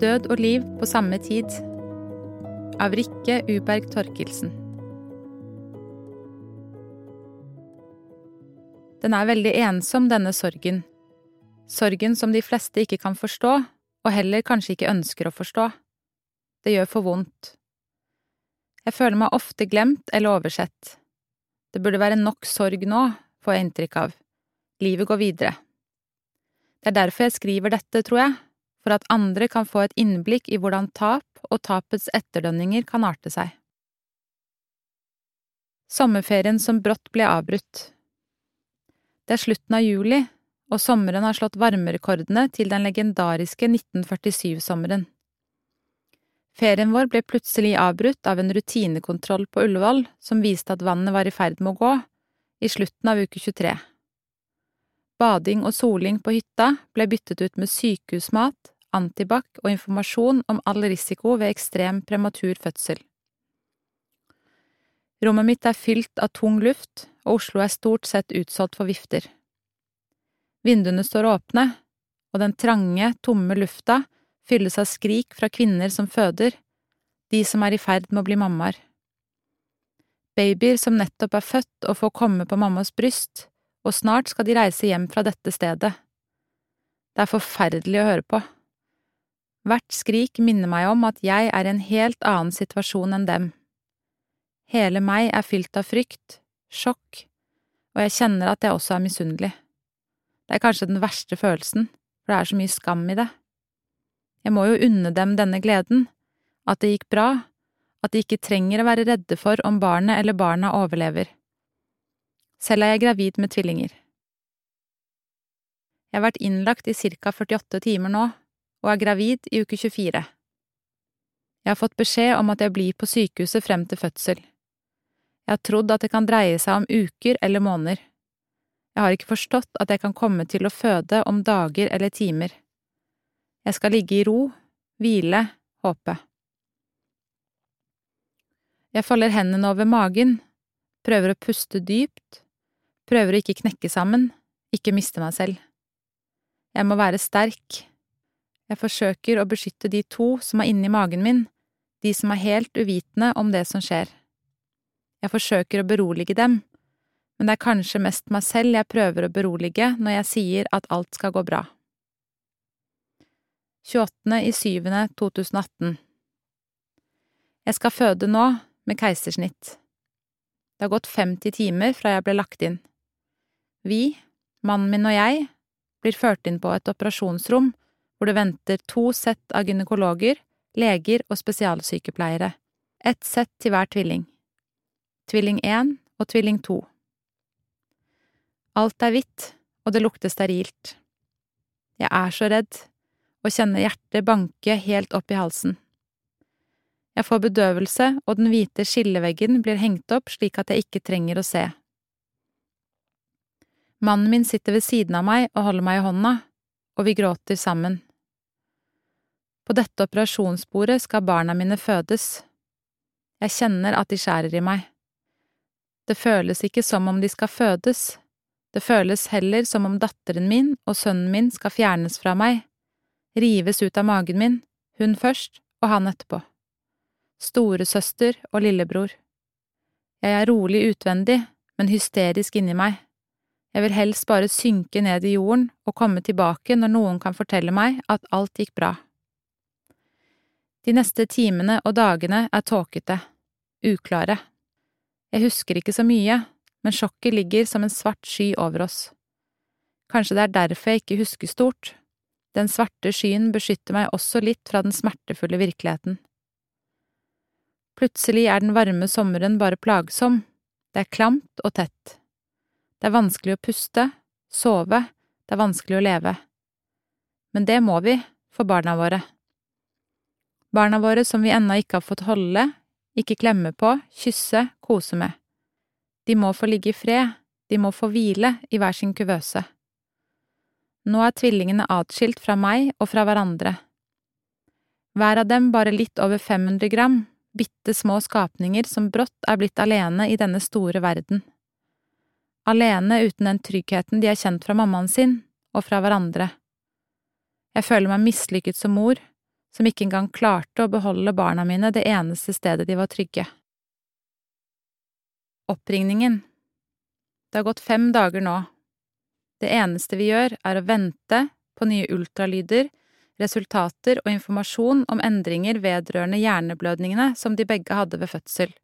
Død og liv på samme tid av Rikke Uberg Torkelsen. Den er veldig ensom, denne sorgen. Sorgen som de fleste ikke kan forstå, og heller kanskje ikke ønsker å forstå. Det gjør for vondt. Jeg føler meg ofte glemt eller oversett. Det burde være nok sorg nå, får jeg inntrykk av. Livet går videre. Det er derfor jeg skriver dette, tror jeg, for at andre kan få et innblikk i hvordan tap og tapets etterdønninger kan arte seg. Sommerferien som brått ble avbrutt. Det er slutten av juli, og sommeren har slått varmerekordene til den legendariske 1947-sommeren. Ferien vår ble plutselig avbrutt av en rutinekontroll på Ullevål som viste at vannet var i ferd med å gå, i slutten av uke 23. Bading og soling på hytta ble byttet ut med sykehusmat, antibac og informasjon om all risiko ved ekstrem prematur fødsel. Rommet mitt er fylt av tung luft, og Oslo er stort sett utsolgt for vifter. Vinduene står åpne, og den trange, tomme lufta fylles av skrik fra kvinner som føder, de som er i ferd med å bli mammaer. Babyer som nettopp er født og får komme på mammas bryst, og snart skal de reise hjem fra dette stedet. Det er forferdelig å høre på. Hvert skrik minner meg om at jeg er i en helt annen situasjon enn dem. Hele meg er fylt av frykt, sjokk, og jeg kjenner at jeg også er misunnelig. Det er kanskje den verste følelsen, for det er så mye skam i det. Jeg må jo unne dem denne gleden, at det gikk bra, at de ikke trenger å være redde for om barnet eller barna overlever. Selv er jeg gravid med tvillinger. Jeg har vært innlagt i ca 48 timer nå, og er gravid i uke 24. Jeg har fått beskjed om at jeg blir på sykehuset frem til fødsel. Jeg har trodd at det kan dreie seg om uker eller måneder. Jeg har ikke forstått at jeg kan komme til å føde om dager eller timer. Jeg skal ligge i ro, hvile, håpe. Jeg folder hendene over magen, prøver å puste dypt, prøver å ikke knekke sammen, ikke miste meg selv. Jeg må være sterk, jeg forsøker å beskytte de to som er inni magen min, de som er helt uvitende om det som skjer. Jeg forsøker å berolige dem, men det er kanskje mest meg selv jeg prøver å berolige når jeg sier at alt skal gå bra. 28. i 7. 2018 Jeg skal føde nå, med keisersnitt. Det har gått 50 timer fra jeg ble lagt inn. Vi, mannen min og jeg, blir ført inn på et operasjonsrom hvor det venter to sett av gynekologer, leger og spesialsykepleiere, ett sett til hver tvilling. Tvilling 1 og tvilling 2. Alt er hvitt, og det lukter sterilt. Jeg er så redd, og kjenner hjertet banke helt opp i halsen. Jeg får bedøvelse, og den hvite skilleveggen blir hengt opp slik at jeg ikke trenger å se. Mannen min sitter ved siden av meg og holder meg i hånda, og vi gråter sammen. På dette operasjonsbordet skal barna mine fødes. Jeg kjenner at de skjærer i meg. Det føles ikke som om de skal fødes, det føles heller som om datteren min og sønnen min skal fjernes fra meg, rives ut av magen min, hun først og han etterpå. Storesøster og lillebror. Jeg er rolig utvendig, men hysterisk inni meg. Jeg vil helst bare synke ned i jorden og komme tilbake når noen kan fortelle meg at alt gikk bra. De neste timene og dagene er tåkete, uklare. Jeg husker ikke så mye, men sjokket ligger som en svart sky over oss. Kanskje det er derfor jeg ikke husker stort. Den svarte skyen beskytter meg også litt fra den smertefulle virkeligheten. Plutselig er den varme sommeren bare plagsom, det er klamt og tett. Det er vanskelig å puste, sove, det er vanskelig å leve. Men det må vi, for barna våre. Barna våre som vi ennå ikke har fått holde, ikke klemme på, kysse, kose med. De må få ligge i fred, de må få hvile i hver sin kuvøse. Nå er tvillingene atskilt fra meg og fra hverandre. Hver av dem bare litt over 500 gram, bitte små skapninger som brått er blitt alene i denne store verden. Alene uten den tryggheten de har kjent fra mammaen sin og fra hverandre. Jeg føler meg mislykket som mor, som ikke engang klarte å beholde barna mine det eneste stedet de var trygge. Oppringningen Det har gått fem dager nå. Det eneste vi gjør, er å vente på nye ultralyder resultater og informasjon om endringer vedrørende hjerneblødningene som de begge hadde ved fødsel.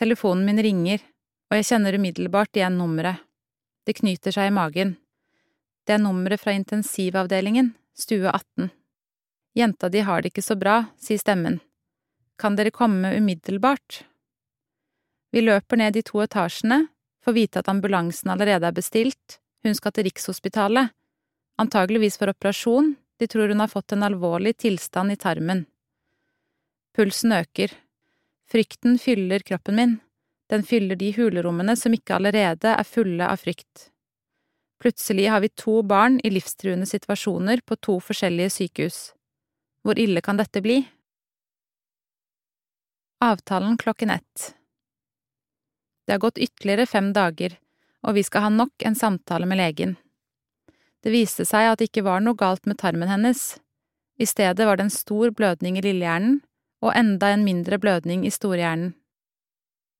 Telefonen min ringer, og jeg kjenner umiddelbart igjen nummeret. Det knyter seg i magen. Det er nummeret fra intensivavdelingen, stue 18. Jenta di har det ikke så bra, sier stemmen. Kan dere komme umiddelbart? Vi løper ned de to etasjene, får vite at ambulansen allerede er bestilt, hun skal til Rikshospitalet, antageligvis for operasjon, de tror hun har fått en alvorlig tilstand i tarmen. Pulsen øker. Frykten fyller kroppen min, den fyller de hulerommene som ikke allerede er fulle av frykt. Plutselig har vi to barn i livstruende situasjoner på to forskjellige sykehus. Hvor ille kan dette bli? Avtalen klokken ett. Det har gått ytterligere fem dager, og vi skal ha nok en samtale med legen. Det viste seg at det ikke var noe galt med tarmen hennes. I stedet var det en stor blødning i lillehjernen og enda en mindre blødning i storhjernen.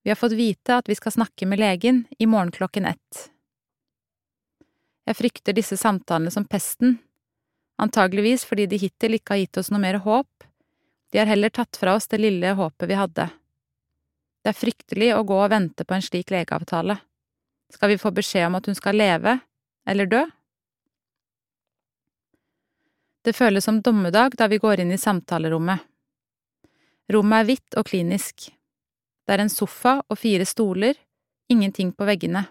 Vi har fått vite at vi skal snakke med legen i morgen klokken ett. Jeg frykter disse samtalene som pesten, antageligvis fordi de hittil ikke har gitt oss noe mer håp, de har heller tatt fra oss det lille håpet vi hadde. Det er fryktelig å gå og vente på en slik legeavtale. Skal vi få beskjed om at hun skal leve eller dø? Det føles som dommedag da vi går inn i samtalerommet. Rommet er hvitt og klinisk. Det er en sofa og fire stoler, ingenting på veggene.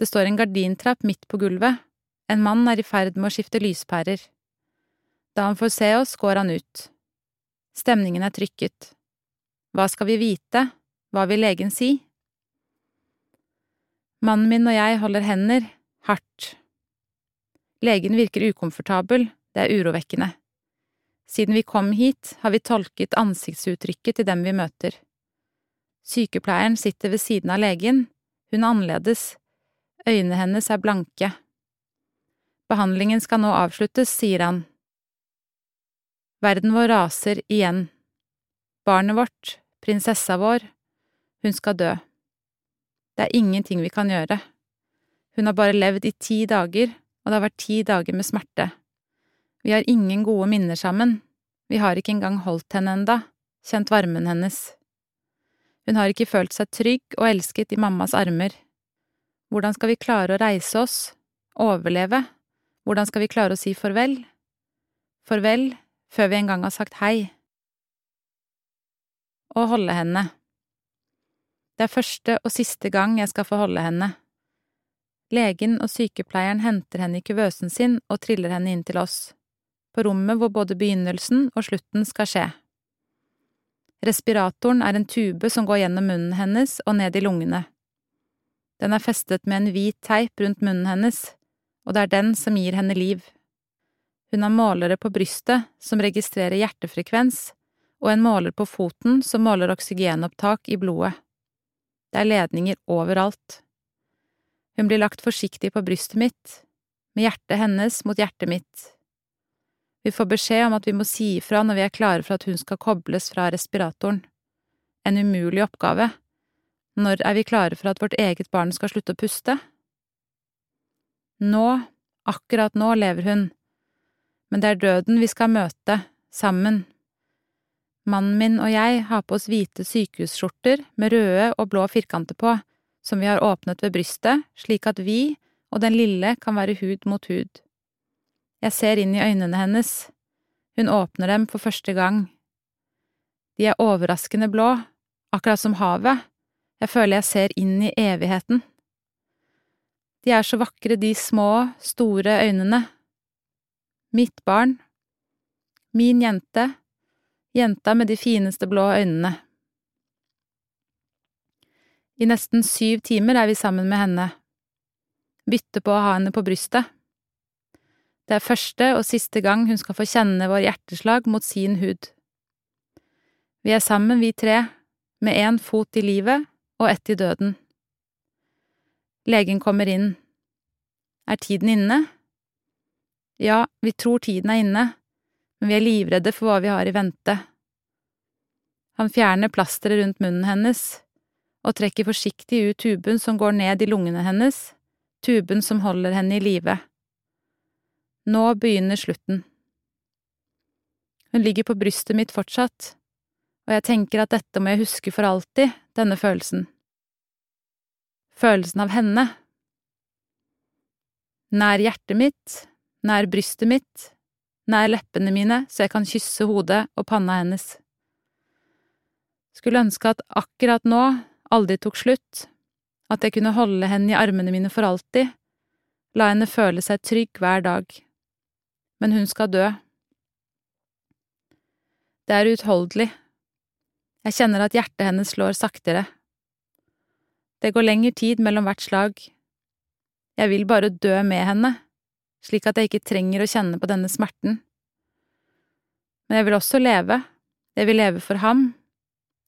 Det står en gardintrapp midt på gulvet, en mann er i ferd med å skifte lyspærer. Da han får se oss, går han ut. Stemningen er trykket. Hva skal vi vite, hva vil legen si? Mannen min og jeg holder hender, hardt. Legen virker ukomfortabel, det er urovekkende. Siden vi kom hit, har vi tolket ansiktsuttrykket til dem vi møter. Sykepleieren sitter ved siden av legen, hun er annerledes, øynene hennes er blanke. Behandlingen skal nå avsluttes, sier han. Verden vår raser igjen. Barnet vårt, prinsessa vår, hun skal dø. Det er ingenting vi kan gjøre. Hun har bare levd i ti dager, og det har vært ti dager med smerte. Vi har ingen gode minner sammen, vi har ikke engang holdt henne enda, kjent varmen hennes. Hun har ikke følt seg trygg og elsket i mammas armer. Hvordan skal vi klare å reise oss, overleve, hvordan skal vi klare å si farvel? Farvel før vi engang har sagt hei. Å holde henne. Det er første og siste gang jeg skal få holde henne. Legen og sykepleieren henter henne i kuvøsen sin og triller henne inn til oss, på rommet hvor både begynnelsen og slutten skal skje. Respiratoren er en tube som går gjennom munnen hennes og ned i lungene. Den er festet med en hvit teip rundt munnen hennes, og det er den som gir henne liv. Hun har målere på brystet som registrerer hjertefrekvens, og en måler på foten som måler oksygenopptak i blodet. Det er ledninger overalt. Hun blir lagt forsiktig på brystet mitt, med hjertet hennes mot hjertet mitt. Vi får beskjed om at vi må si ifra når vi er klare for at hun skal kobles fra respiratoren. En umulig oppgave. Når er vi klare for at vårt eget barn skal slutte å puste? Nå, akkurat nå, lever hun, men det er døden vi skal møte, sammen. Mannen min og jeg har på oss hvite sykehusskjorter med røde og blå firkanter på som vi har åpnet ved brystet, slik at vi og den lille kan være hud mot hud. Jeg ser inn i øynene hennes, hun åpner dem for første gang. De er overraskende blå, akkurat som havet, jeg føler jeg ser inn i evigheten. De er så vakre, de små, store øynene. Mitt barn. Min jente. Jenta med de fineste blå øynene. I nesten syv timer er vi sammen med henne. Bytte på å ha henne på brystet. Det er første og siste gang hun skal få kjenne vår hjerteslag mot sin hud. Vi er sammen, vi tre, med én fot i livet og ett i døden. Legen kommer inn. Er tiden inne? Ja, vi tror tiden er inne, men vi er livredde for hva vi har i vente. Han fjerner plasteret rundt munnen hennes og trekker forsiktig ut tuben som går ned i lungene hennes, tuben som holder henne i live. Nå begynner slutten. Hun ligger på brystet mitt fortsatt, og jeg tenker at dette må jeg huske for alltid, denne følelsen. Følelsen av henne. Nær hjertet mitt, nær brystet mitt, nær leppene mine så jeg kan kysse hodet og panna hennes. Skulle ønske at akkurat nå aldri tok slutt, at jeg kunne holde henne i armene mine for alltid, la henne føle seg trygg hver dag. Men hun skal dø. Det er uutholdelig. Jeg kjenner at hjertet hennes slår saktere. Det går lengre tid mellom hvert slag. Jeg vil bare dø med henne, slik at jeg ikke trenger å kjenne på denne smerten. Men jeg vil også leve, jeg vil leve for ham,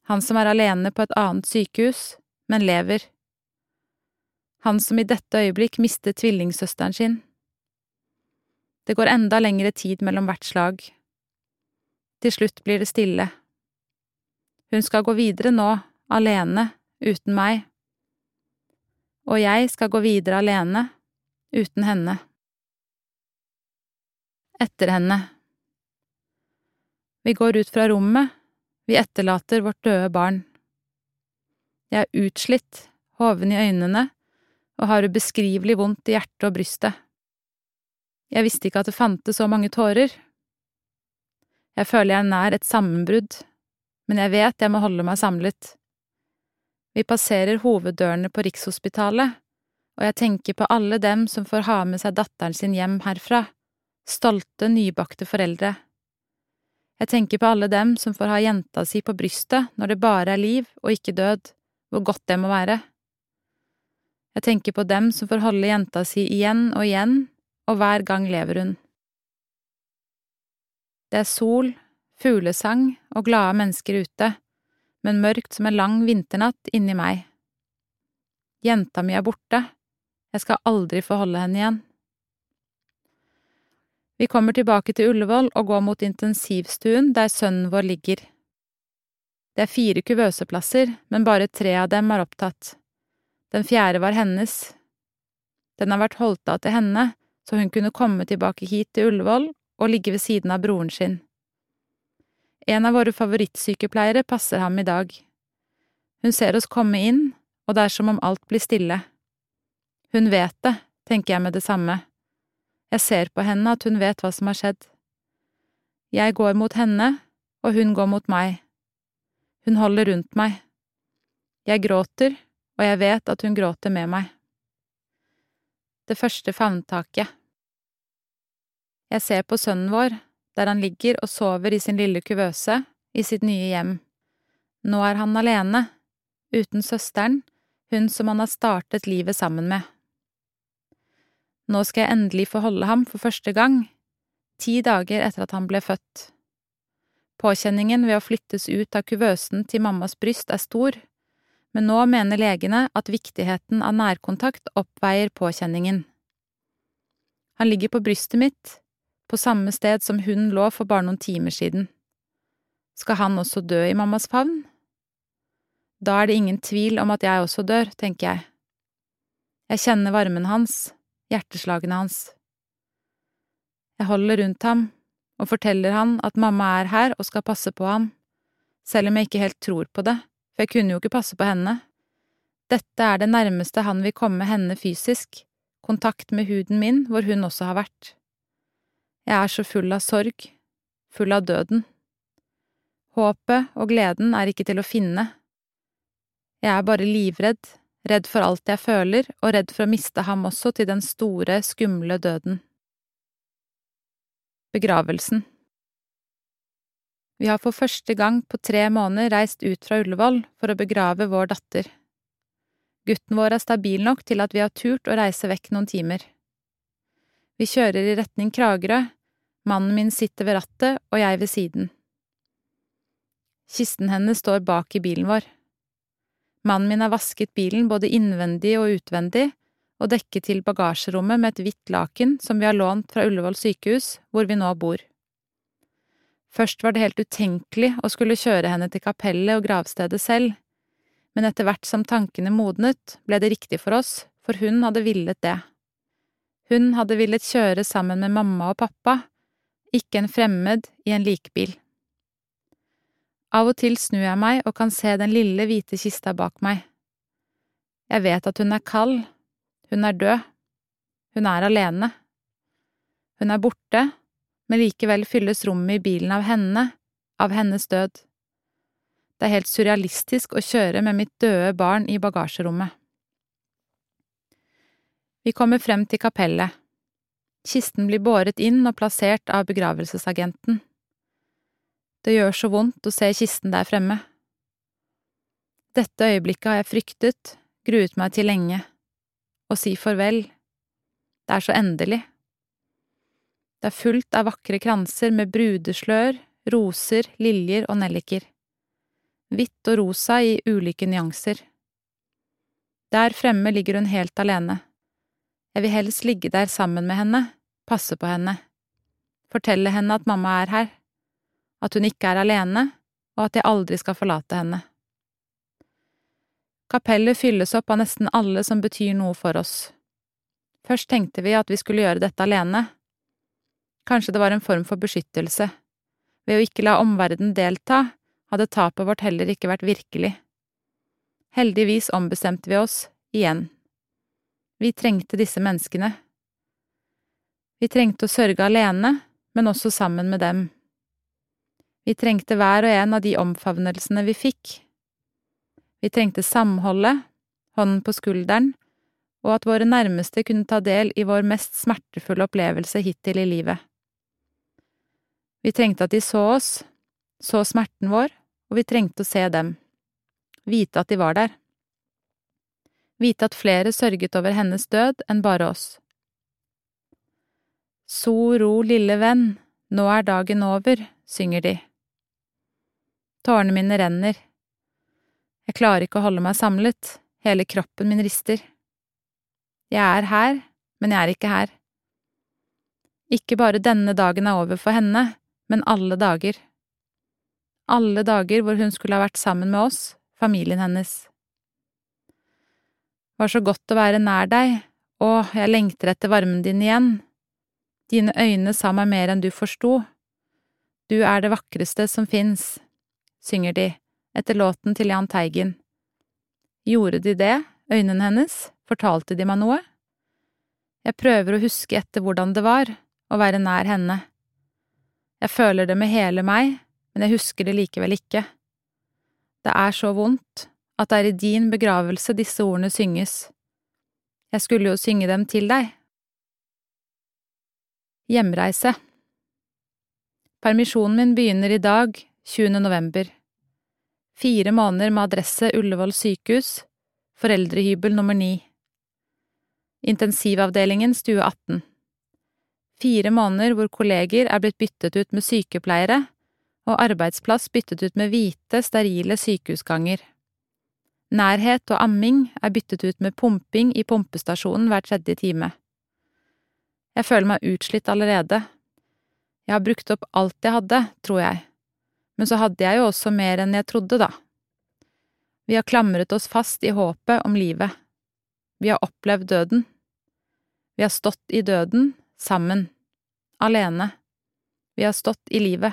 han som er alene på et annet sykehus, men lever. Han som i dette øyeblikk mistet tvillingsøsteren sin. Det går enda lengre tid mellom hvert slag. Til slutt blir det stille. Hun skal gå videre nå, alene, uten meg og jeg skal gå videre alene, uten henne. Etter henne. Vi går ut fra rommet, vi etterlater vårt døde barn. Jeg er utslitt, hoven i øynene og har ubeskrivelig vondt i hjertet og brystet. Jeg visste ikke at det fantes så mange tårer. Jeg føler jeg er nær et sammenbrudd, men jeg vet jeg må holde meg samlet. Vi passerer hoveddørene på Rikshospitalet, og jeg tenker på alle dem som får ha med seg datteren sin hjem herfra, stolte, nybakte foreldre. Jeg tenker på alle dem som får ha jenta si på brystet når det bare er liv og ikke død, hvor godt det må være. Jeg tenker på dem som får holde jenta si igjen og igjen, og hver gang lever hun. Det er sol, fuglesang og glade mennesker ute men mørkt som en lang vinternatt inni meg. Jenta mi er borte, jeg skal aldri få holde henne igjen. Vi kommer tilbake til Ullevål og går mot intensivstuen der sønnen vår ligger. Det er fire kuvøseplasser, men bare tre av dem er opptatt. Den fjerde var hennes. Den har vært holdt av til henne, så hun kunne komme tilbake hit til Ullevål og ligge ved siden av broren sin. En av våre favorittsykepleiere passer ham i dag. Hun ser oss komme inn, og det er som om alt blir stille. Hun vet det, tenker jeg med det samme. Jeg ser på henne at hun vet hva som har skjedd. Jeg går mot henne, og hun går mot meg. Hun holder rundt meg. Jeg gråter, og jeg vet at hun gråter med meg. Det første favntaket. Jeg ser på sønnen vår, der han ligger og sover i sin lille kuvøse i sitt nye hjem. Nå er han alene, uten søsteren, hun som han har startet livet sammen med. Nå skal jeg endelig få holde ham for første gang, ti dager etter at han ble født. Påkjenningen ved å flyttes ut av kuvøsen til mammas bryst er stor, men nå mener legene at viktigheten av nærkontakt oppveier påkjenningen. Han ligger på brystet mitt, på samme sted som hun lå for bare noen timer siden. Skal han også dø i mammas favn? Da er det ingen tvil om at jeg også dør, tenker jeg. Jeg kjenner varmen hans, hjerteslagene hans. Jeg holder rundt ham og forteller han at mamma er her og skal passe på ham, selv om jeg ikke helt tror på det, for jeg kunne jo ikke passe på henne. Dette er det nærmeste han vil komme henne fysisk, kontakt med huden min hvor hun også har vært. Jeg er så full av sorg, full av døden. Håpet og gleden er ikke til å finne. Jeg er bare livredd, redd for alt jeg føler, og redd for å miste ham også til den store, skumle døden. Begravelsen Vi har for første gang på tre måneder reist ut fra Ullevål for å begrave vår datter. Gutten vår er stabil nok til at vi har turt å reise vekk noen timer. Vi kjører i retning Kragerø, Mannen min sitter ved rattet og jeg ved siden. Kisten hennes står bak i bilen vår. Mannen min har vasket bilen både innvendig og utvendig, og dekket til bagasjerommet med et hvitt laken som vi har lånt fra Ullevål sykehus, hvor vi nå bor. Først var det helt utenkelig å skulle kjøre henne til kapellet og gravstedet selv, men etter hvert som tankene modnet, ble det riktig for oss, for hun hadde villet det. Hun hadde villet kjøre sammen med mamma og pappa, ikke en fremmed i en likbil. Av og til snur jeg meg og kan se den lille, hvite kista bak meg. Jeg vet at hun er kald, hun er død, hun er alene. Hun er borte, men likevel fylles rommet i bilen av henne, av hennes død. Det er helt surrealistisk å kjøre med mitt døde barn i bagasjerommet. Vi kommer frem til kapellet. Kisten blir båret inn og plassert av begravelsesagenten. Det gjør så vondt å se kisten der fremme. Dette øyeblikket har jeg fryktet, gruet meg til lenge. Å si farvel. Det er så endelig. Det er fullt av vakre kranser med brudeslør, roser, liljer og nelliker. Hvitt og rosa i ulike nyanser. Der fremme ligger hun helt alene. Jeg vil helst ligge der sammen med henne, passe på henne, fortelle henne at mamma er her at hun ikke er alene, og at jeg aldri skal forlate henne. Kapellet fylles opp av nesten alle som betyr noe for oss. Først tenkte vi at vi skulle gjøre dette alene. Kanskje det var en form for beskyttelse. Ved å ikke la omverdenen delta, hadde tapet vårt heller ikke vært virkelig. Heldigvis ombestemte vi oss, igjen. Vi trengte disse menneskene. Vi trengte å sørge alene, men også sammen med dem. Vi trengte hver og en av de omfavnelsene vi fikk. Vi trengte samholdet, hånden på skulderen, og at våre nærmeste kunne ta del i vår mest smertefulle opplevelse hittil i livet. Vi trengte at de så oss, så smerten vår, og vi trengte å se dem, vite at de var der. Vite at flere sørget over hennes død enn bare oss. So ro, lille venn, nå er dagen over, synger de. Tårene mine renner. Jeg klarer ikke å holde meg samlet, hele kroppen min rister. Jeg er her, men jeg er ikke her. Ikke bare denne dagen er over for henne, men alle dager. Alle dager hvor hun skulle ha vært sammen med oss, familien hennes. Det var så godt å være nær deg, å, jeg lengter etter varmen din igjen. Dine øyne sa meg mer enn du forsto. Du er det vakreste som fins synger de, etter låten til Jahn Teigen. Gjorde de det, øynene hennes, fortalte de meg noe? Jeg prøver å huske etter hvordan det var, å være nær henne. Jeg føler det med hele meg, men jeg husker det likevel ikke. Det er så vondt at det er i din begravelse disse ordene synges. Jeg skulle jo synge dem til deg. Hjemreise Permisjonen min begynner i dag, 20. november. Fire måneder med adresse Ullevål sykehus, foreldrehybel nummer ni. Intensivavdelingen stue 18. Fire måneder hvor kolleger er blitt byttet ut med sykepleiere, og arbeidsplass byttet ut med hvite, sterile sykehusganger. Nærhet og amming er byttet ut med pumping i pumpestasjonen hver tredje time. Jeg føler meg utslitt allerede. Jeg har brukt opp alt jeg hadde, tror jeg men så hadde jeg jo også mer enn jeg trodde, da. Vi har klamret oss fast i håpet om livet. Vi har opplevd døden. Vi har stått i døden, sammen. Alene. Vi har stått i livet.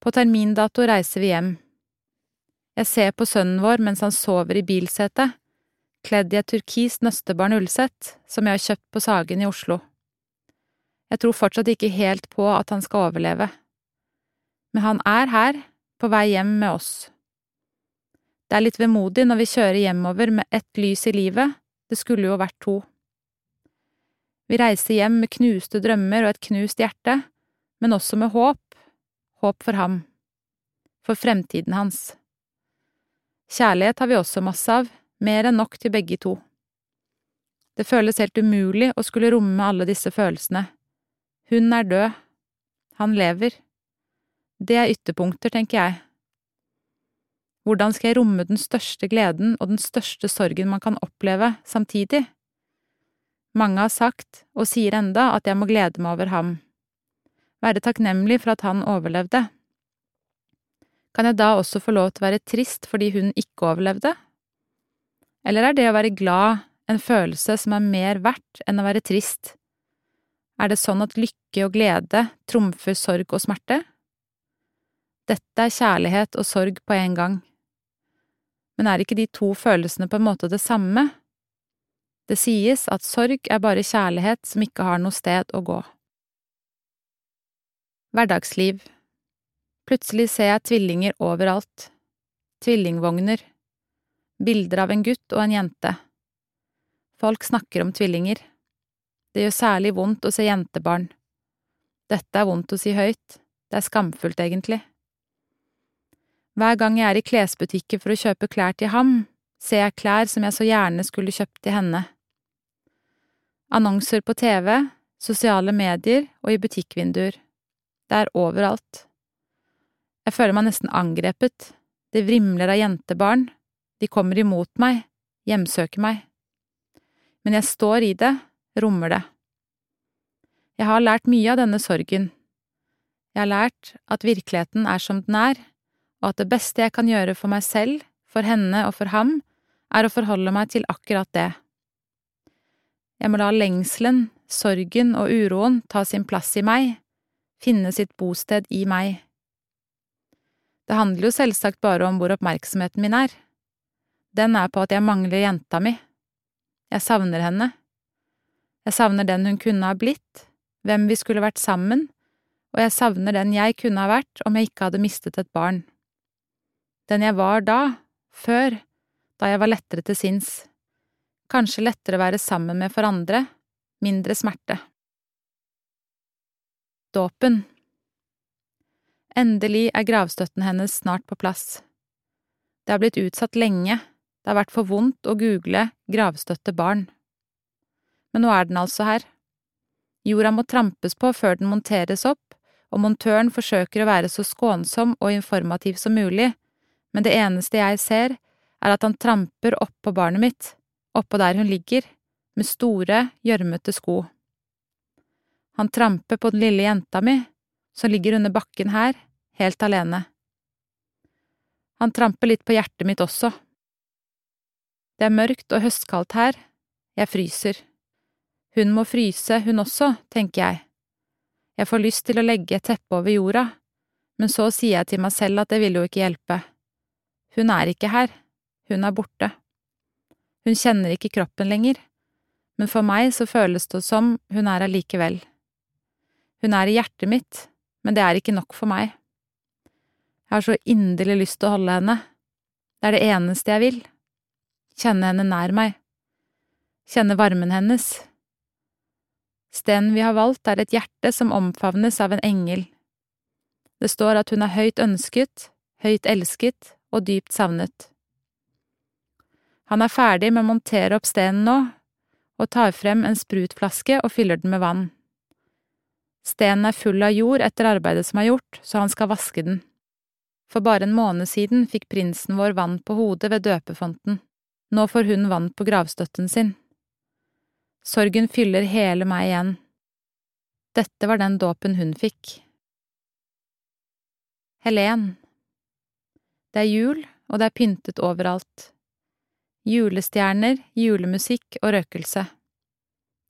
På termindato reiser vi hjem. Jeg ser på sønnen vår mens han sover i bilsetet, kledd i et turkist nøstebarn ullsett som jeg har kjøpt på Sagen i Oslo. Jeg tror fortsatt ikke helt på at han skal overleve men han er her, på vei hjem med oss. Det er litt vemodig når vi kjører hjemover med ett lys i livet, det skulle jo vært to. Vi reiser hjem med knuste drømmer og et knust hjerte, men også med håp, håp for ham, for fremtiden hans. Kjærlighet har vi også masse av, mer enn nok til begge to. Det føles helt umulig å skulle romme alle disse følelsene. Hun er død, han lever. Det er ytterpunkter, tenker jeg. Hvordan skal jeg romme den største gleden og den største sorgen man kan oppleve samtidig? Mange har sagt, og sier enda, at jeg må glede meg over ham, være takknemlig for at han overlevde. Kan jeg da også få lov til å være trist fordi hun ikke overlevde? Eller er det å være glad en følelse som er mer verdt enn å være trist? Er det sånn at lykke og glede trumfer sorg og smerte? Dette er kjærlighet og sorg på en gang. Men er ikke de to følelsene på en måte det samme? Det sies at sorg er bare kjærlighet som ikke har noe sted å gå. Hverdagsliv Plutselig ser jeg tvillinger overalt. Tvillingvogner. Bilder av en gutt og en jente. Folk snakker om tvillinger. Det gjør særlig vondt å se jentebarn. Dette er vondt å si høyt, det er skamfullt, egentlig. Hver gang jeg er i klesbutikker for å kjøpe klær til ham, ser jeg klær som jeg så gjerne skulle kjøpt til henne. Annonser på TV, sosiale medier og i butikkvinduer. Det er overalt. Jeg føler meg nesten angrepet, det vrimler av jentebarn, de kommer imot meg, hjemsøker meg. Men jeg står i det, rommer det. Jeg har lært mye av denne sorgen. Jeg har lært at virkeligheten er som den er, og at det beste jeg kan gjøre for meg selv, for henne og for ham, er å forholde meg til akkurat det. Jeg må la lengselen, sorgen og uroen ta sin plass i meg, finne sitt bosted i meg. Det handler jo selvsagt bare om hvor oppmerksomheten min er. Den er på at jeg mangler jenta mi. Jeg savner henne. Jeg savner den hun kunne ha blitt, hvem vi skulle vært sammen, og jeg savner den jeg kunne ha vært om jeg ikke hadde mistet et barn. Den jeg var da, før, da jeg var lettere til sinns. Kanskje lettere å være sammen med for andre, mindre smerte. Dåpen Endelig er gravstøtten hennes snart på plass. Det har blitt utsatt lenge, det har vært for vondt å google gravstøtte barn men nå er den altså her. Jorda må trampes på før den monteres opp, og montøren forsøker å være så skånsom og informativ som mulig, men det eneste jeg ser, er at han tramper oppå barnet mitt, oppå der hun ligger, med store, gjørmete sko. Han tramper på den lille jenta mi, som ligger under bakken her, helt alene. Han tramper litt på hjertet mitt også. Det er mørkt og høstkaldt her, jeg fryser. Hun må fryse, hun også, tenker jeg. Jeg får lyst til å legge et teppe over jorda, men så sier jeg til meg selv at det vil jo ikke hjelpe. Hun er ikke her, hun er borte. Hun kjenner ikke kroppen lenger, men for meg så føles det som hun er allikevel. Hun er i hjertet mitt, men det er ikke nok for meg. Jeg har så inderlig lyst til å holde henne. Det er det eneste jeg vil. Kjenne henne nær meg. Kjenne varmen hennes, Stenen vi har valgt, er et hjerte som omfavnes av en engel. Det står at hun er høyt ønsket, høyt elsket og dypt savnet. Han er ferdig med å montere opp stenen nå, og tar frem en sprutflaske og fyller den med vann. Stenen er full av jord etter arbeidet som er gjort, så han skal vaske den. For bare en måned siden fikk prinsen vår vann på hodet ved døpefonten. Nå får hun vann på gravstøtten sin. Sorgen fyller hele meg igjen. Dette var den dåpen hun fikk. Helen Det er jul, og det er pyntet overalt. Julestjerner, julemusikk og røkelse.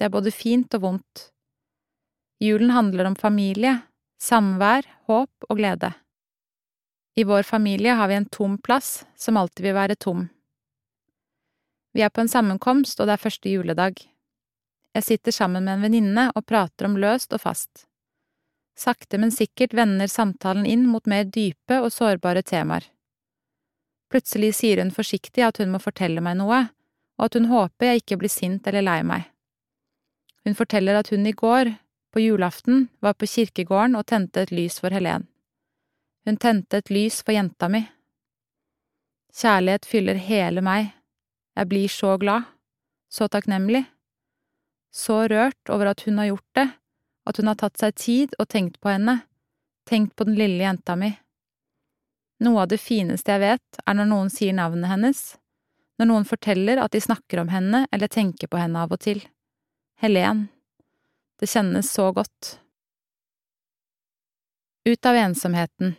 Det er både fint og vondt. Julen handler om familie, samvær, håp og glede. I vår familie har vi en tom plass som alltid vil være tom. Vi er på en sammenkomst, og det er første juledag. Jeg sitter sammen med en venninne og prater om løst og fast. Sakte, men sikkert vender samtalen inn mot mer dype og sårbare temaer. Plutselig sier hun forsiktig at hun må fortelle meg noe, og at hun håper jeg ikke blir sint eller lei meg. Hun forteller at hun i går, på julaften, var på kirkegården og tente et lys for Helen. Hun tente et lys for jenta mi. Kjærlighet fyller hele meg, jeg blir så glad, så takknemlig så rørt over at hun har gjort det, at hun har tatt seg tid og tenkt på henne, tenkt på den lille jenta mi. Noe av det fineste jeg vet, er når noen sier navnet hennes, når noen forteller at de snakker om henne eller tenker på henne av og til. Helen. Det kjennes så godt. Ut av ensomheten.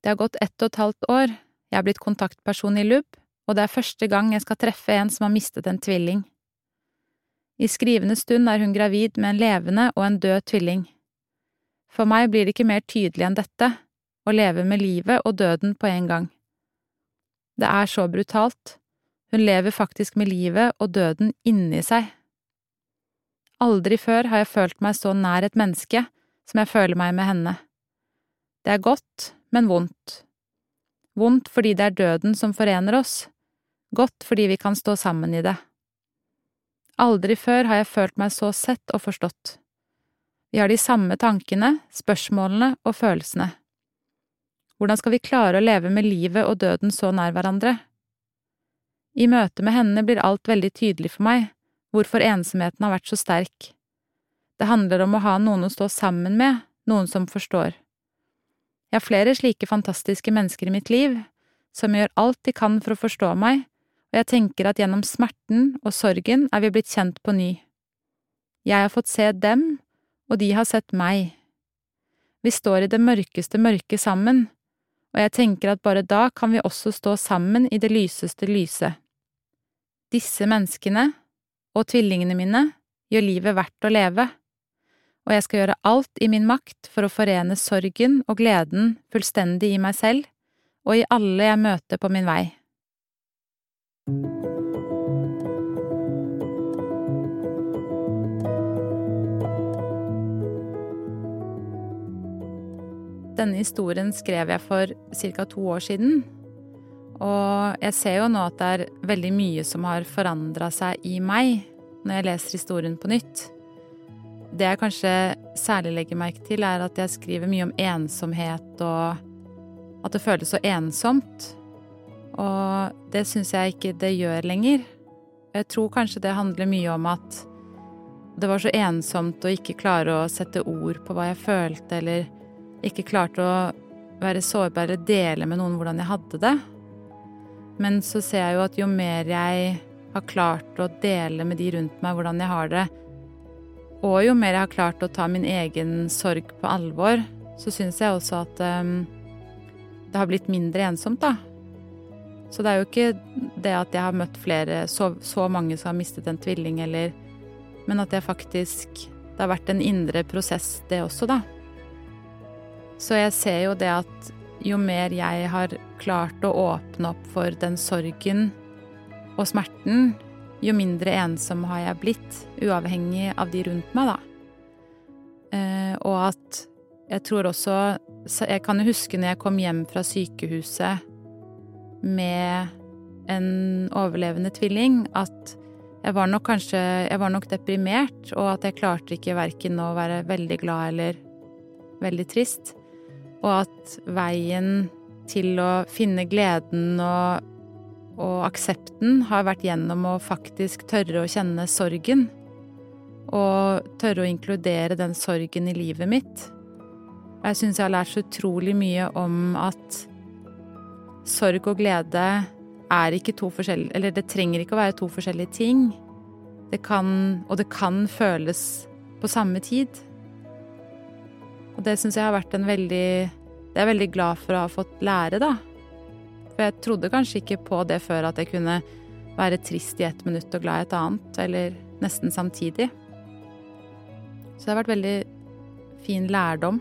Det har gått ett og et halvt år, jeg er blitt kontaktperson i LUB, og det er første gang jeg skal treffe en som har mistet en tvilling. I skrivende stund er hun gravid med en levende og en død tvilling. For meg blir det ikke mer tydelig enn dette, å leve med livet og døden på en gang. Det er så brutalt, hun lever faktisk med livet og døden inni seg. Aldri før har jeg følt meg så nær et menneske som jeg føler meg med henne. Det er godt, men vondt. Vondt fordi det er døden som forener oss, godt fordi vi kan stå sammen i det. Aldri før har jeg følt meg så sett og forstått. Vi har de samme tankene, spørsmålene og følelsene. Hvordan skal vi klare å leve med livet og døden så nær hverandre? I møte med henne blir alt veldig tydelig for meg, hvorfor ensomheten har vært så sterk. Det handler om å ha noen å stå sammen med, noen som forstår. Jeg har flere slike fantastiske mennesker i mitt liv, som gjør alt de kan for å forstå meg, og jeg tenker at gjennom smerten og sorgen er vi blitt kjent på ny. Jeg har fått se dem, og de har sett meg. Vi står i det mørkeste mørket sammen, og jeg tenker at bare da kan vi også stå sammen i det lyseste lyse. Disse menneskene, og tvillingene mine, gjør livet verdt å leve og jeg skal gjøre alt i min makt for å forene sorgen og gleden fullstendig i meg selv og i alle jeg møter på min vei. Denne historien skrev jeg for ca. to år siden, og jeg ser jo nå at det er veldig mye som har forandra seg i meg når jeg leser historien på nytt. Det jeg kanskje særlig legger merke til, er at jeg skriver mye om ensomhet og at det føles så ensomt. Og det syns jeg ikke det gjør lenger. Jeg tror kanskje det handler mye om at det var så ensomt å ikke klare å sette ord på hva jeg følte, eller ikke klarte å være sårbar eller dele med noen hvordan jeg hadde det. Men så ser jeg jo at jo mer jeg har klart å dele med de rundt meg hvordan jeg har det, og jo mer jeg har klart å ta min egen sorg på alvor, så syns jeg også at um, det har blitt mindre ensomt, da. Så det er jo ikke det at jeg har møtt flere, så, så mange som har mistet en tvilling, eller Men at jeg faktisk Det har vært en indre prosess, det også, da. Så jeg ser jo det at jo mer jeg har klart å åpne opp for den sorgen og smerten, jo mindre ensom har jeg blitt, uavhengig av de rundt meg, da. Eh, og at jeg tror også Jeg kan jo huske når jeg kom hjem fra sykehuset med en overlevende tvilling, at jeg var nok kanskje Jeg var nok deprimert, og at jeg klarte ikke verken å være veldig glad eller veldig trist. Og at veien til å finne gleden og og aksepten har vært gjennom å faktisk tørre å kjenne sorgen. Og tørre å inkludere den sorgen i livet mitt. Jeg syns jeg har lært så utrolig mye om at sorg og glede er ikke to forskjellige Eller det trenger ikke å være to forskjellige ting. Det kan Og det kan føles på samme tid. Og det syns jeg har vært en veldig Det er jeg veldig glad for å ha fått lære, da. For jeg trodde kanskje ikke på det før at jeg kunne være trist i ett minutt og glad i et annet, eller nesten samtidig. Så det har vært veldig fin lærdom.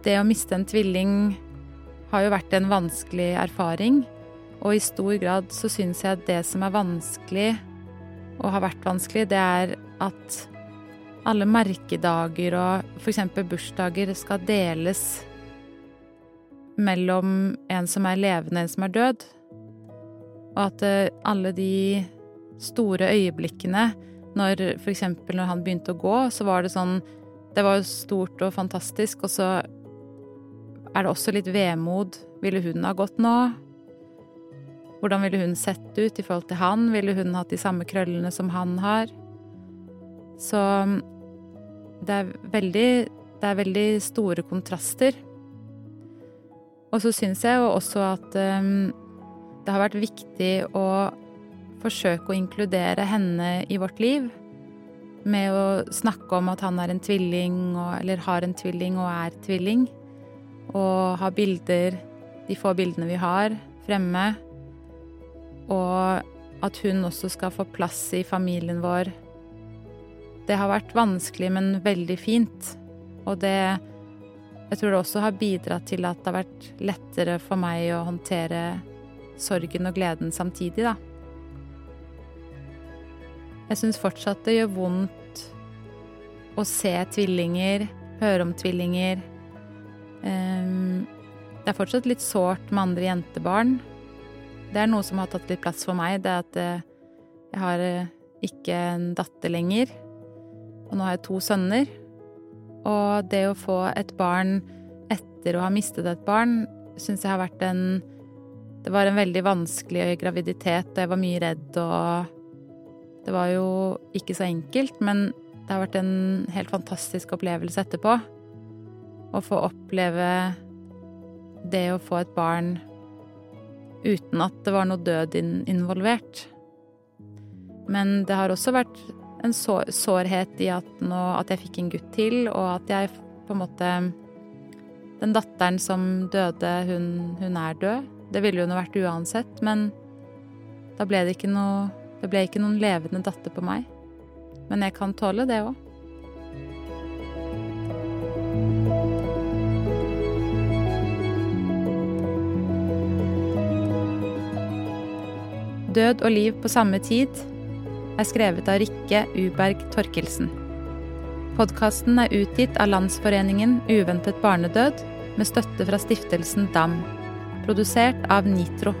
Det å miste en tvilling har jo vært en vanskelig erfaring, og i stor grad så syns jeg at det som er vanskelig, og har vært vanskelig, det er at alle merkedager og f.eks. bursdager skal deles mellom en som er levende og en som er død. Og at eh, alle de store øyeblikkene når eksempel når han begynte å gå, så var det sånn Det var jo stort og fantastisk, og så er det også litt vemod. Ville hun ha gått nå? Hvordan ville hun sett ut i forhold til han? Ville hun hatt de samme krøllene som han har? Så det er veldig Det er veldig store kontraster. Og så syns jeg jo også at um, det har vært viktig å forsøke å inkludere henne i vårt liv. Med å snakke om at han er en tvilling, og, eller har en tvilling og er tvilling. Og ha bilder, de få bildene vi har, fremme. Og at hun også skal få plass i familien vår. Det har vært vanskelig, men veldig fint. Og det Jeg tror det også har bidratt til at det har vært lettere for meg å håndtere sorgen og gleden samtidig, da. Jeg syns fortsatt det gjør vondt å se tvillinger, høre om tvillinger. Um, det er fortsatt litt sårt med andre jentebarn. Det er noe som har tatt litt plass for meg, det at eh, jeg har eh, ikke en datter lenger. Og nå har jeg to sønner. Og det å få et barn etter å ha mistet et barn, syns jeg har vært en Det var en veldig vanskelig graviditet, og jeg var mye redd og det var jo ikke så enkelt, men det har vært en helt fantastisk opplevelse etterpå. Å få oppleve det å få et barn uten at det var noe død involvert. Men det har også vært en sår, sårhet i at, nå, at jeg fikk en gutt til, og at jeg på en måte Den datteren som døde, hun, hun er død. Det ville hun vært uansett, men da ble det ikke noe det ble ikke noen levende datter på meg, men jeg kan tåle det òg. Død og liv på samme tid er skrevet av Rikke Uberg Torkelsen. Podkasten er utgitt av Landsforeningen uventet barnedød med støtte fra stiftelsen DAM, produsert av Nitro.